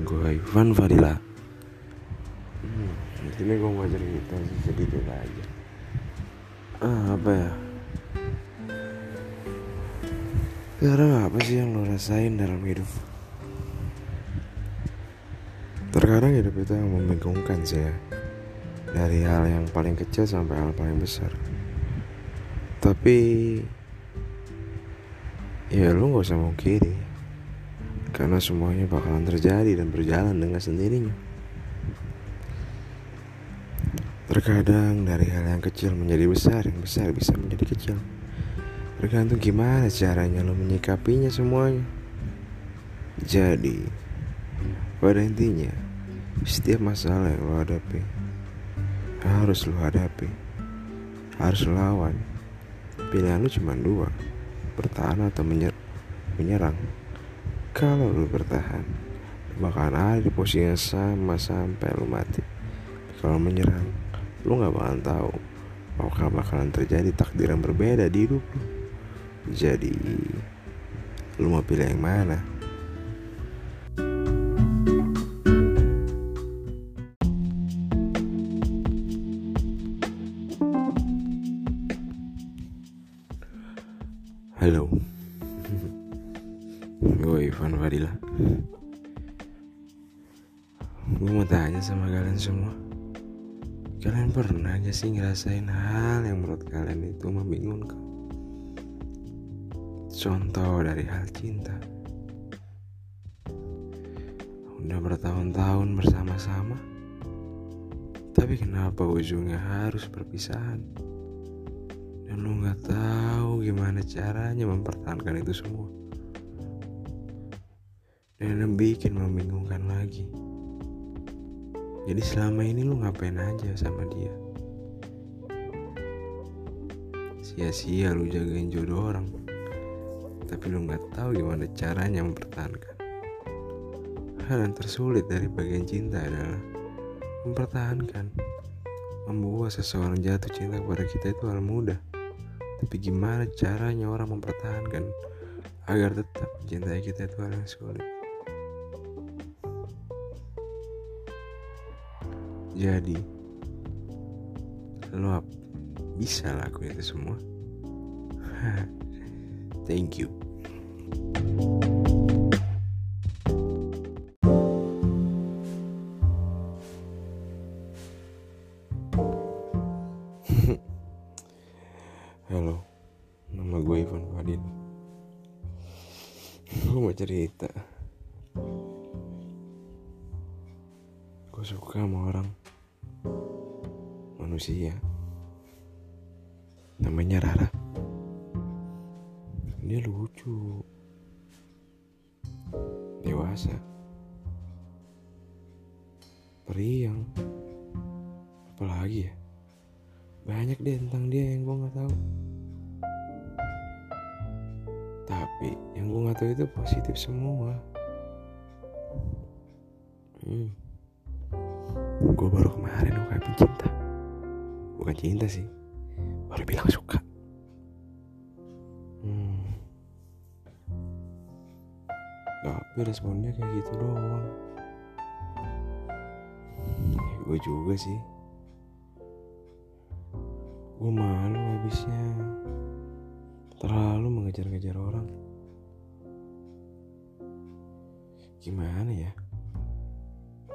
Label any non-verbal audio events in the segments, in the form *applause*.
Ivan Fadila. Hmm, Ini gue mau cerita sih sedikit aja. Ah, Apa ya? Sekarang apa sih yang lo rasain dalam hidup? Terkadang hidup itu yang membingungkan sih ya. Dari hal yang paling kecil sampai hal paling besar. Tapi Ya lu gak usah mau kiri karena semuanya bakalan terjadi dan berjalan dengan sendirinya. Terkadang dari hal yang kecil menjadi besar, yang besar bisa menjadi kecil. Tergantung gimana caranya lo menyikapinya semuanya. Jadi, pada intinya, setiap masalah yang lo hadapi harus lo hadapi, harus lawan. Pilihan lo cuma dua, bertahan atau menyerang. Kalau lu bertahan, lu bakalan ada di posisi yang sama sampai lu mati. Kalau menyerang, lu gak bakalan tahu apakah bakalan terjadi takdir yang berbeda di hidup lu. Jadi, lu mau pilih yang mana? Halo Ivan Fadila. Gue mau tanya sama kalian semua. Kalian pernah aja sih ngerasain hal yang menurut kalian itu membingungkan? Contoh dari hal cinta. Udah bertahun-tahun bersama-sama. Tapi kenapa ujungnya harus perpisahan dan lu nggak tahu gimana caranya mempertahankan itu semua dan yang bikin membingungkan lagi. Jadi selama ini lu ngapain aja sama dia? Sia-sia lu jagain jodoh orang. Tapi lu nggak tahu gimana caranya mempertahankan. Hal yang tersulit dari bagian cinta adalah mempertahankan. Membuat seseorang jatuh cinta kepada kita itu hal mudah. Tapi gimana caranya orang mempertahankan agar tetap mencintai kita itu hal yang sulit Jadi lo bisa lakuin itu semua. *laughs* Thank you. *laughs* Halo, nama gue Ivan Fadil. *laughs* Gue mau cerita. Gue suka sama orang manusia. Namanya Rara. Dia lucu. Dewasa. Periang. Apalagi ya? Banyak deh tentang dia yang gue nggak tahu. Tapi yang gue nggak tahu itu positif semua. Hmm. gue baru kemarin ungkapin cinta bukan cinta sih. Baru bilang suka. Hmm. tapi responnya kayak gitu doang. Ya, gue juga sih. Gue malu habisnya. Terlalu mengejar-ngejar orang. Gimana ya?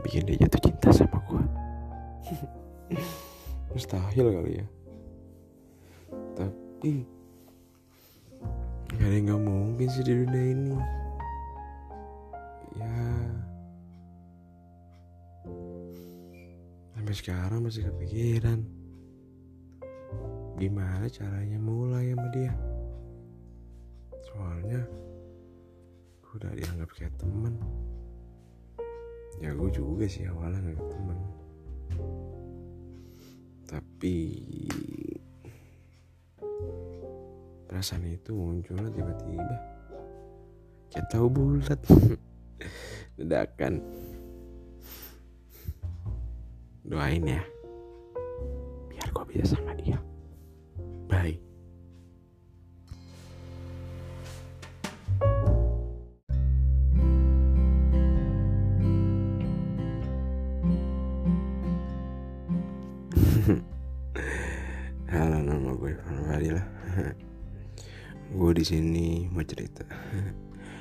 Bikin dia jatuh cinta sama gue *laughs* mustahil kali ya. Tapi gak ada yang gak mungkin sih di dunia ini. Ya. Sampai sekarang masih kepikiran. Gimana caranya mulai sama dia? Soalnya gue udah dianggap kayak temen. Ya gue juga sih awalnya gak temen tapi perasaan itu munculnya tiba-tiba. Kayak tahu bulat. *laughs* Ledakan. Doain ya. Biar gue bisa sama di sini mau cerita.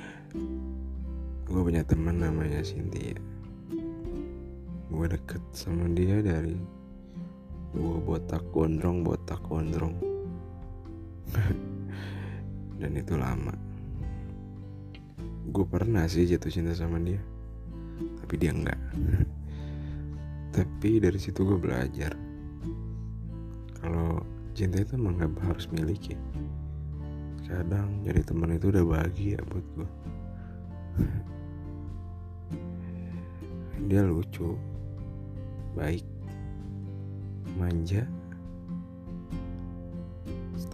*laughs* gue punya teman namanya Cynthia. Gue deket sama dia dari gue botak gondrong, botak gondrong. *laughs* Dan itu lama. Gue pernah sih jatuh cinta sama dia, tapi dia enggak. *laughs* tapi dari situ gue belajar kalau cinta itu emang gak harus miliki kadang jadi teman itu udah bahagia buat gue dia lucu baik manja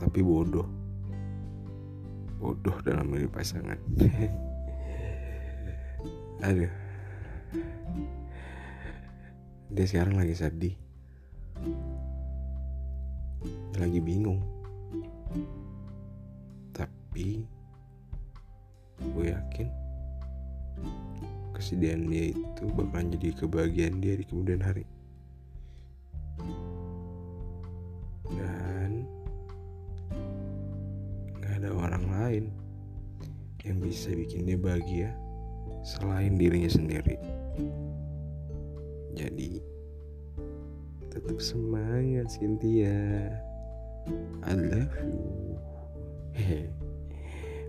tapi bodoh. Bodoh dalam milih pasangan. *laughs* Aduh. Dia sekarang lagi sedih. Lagi bingung tapi gue yakin kesedihan dia itu bakalan jadi kebahagiaan dia di kemudian hari. Dan gak ada orang lain yang bisa bikin dia bahagia selain dirinya sendiri. Jadi tetap semangat Cynthia. I love you. *laughs*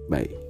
Bye.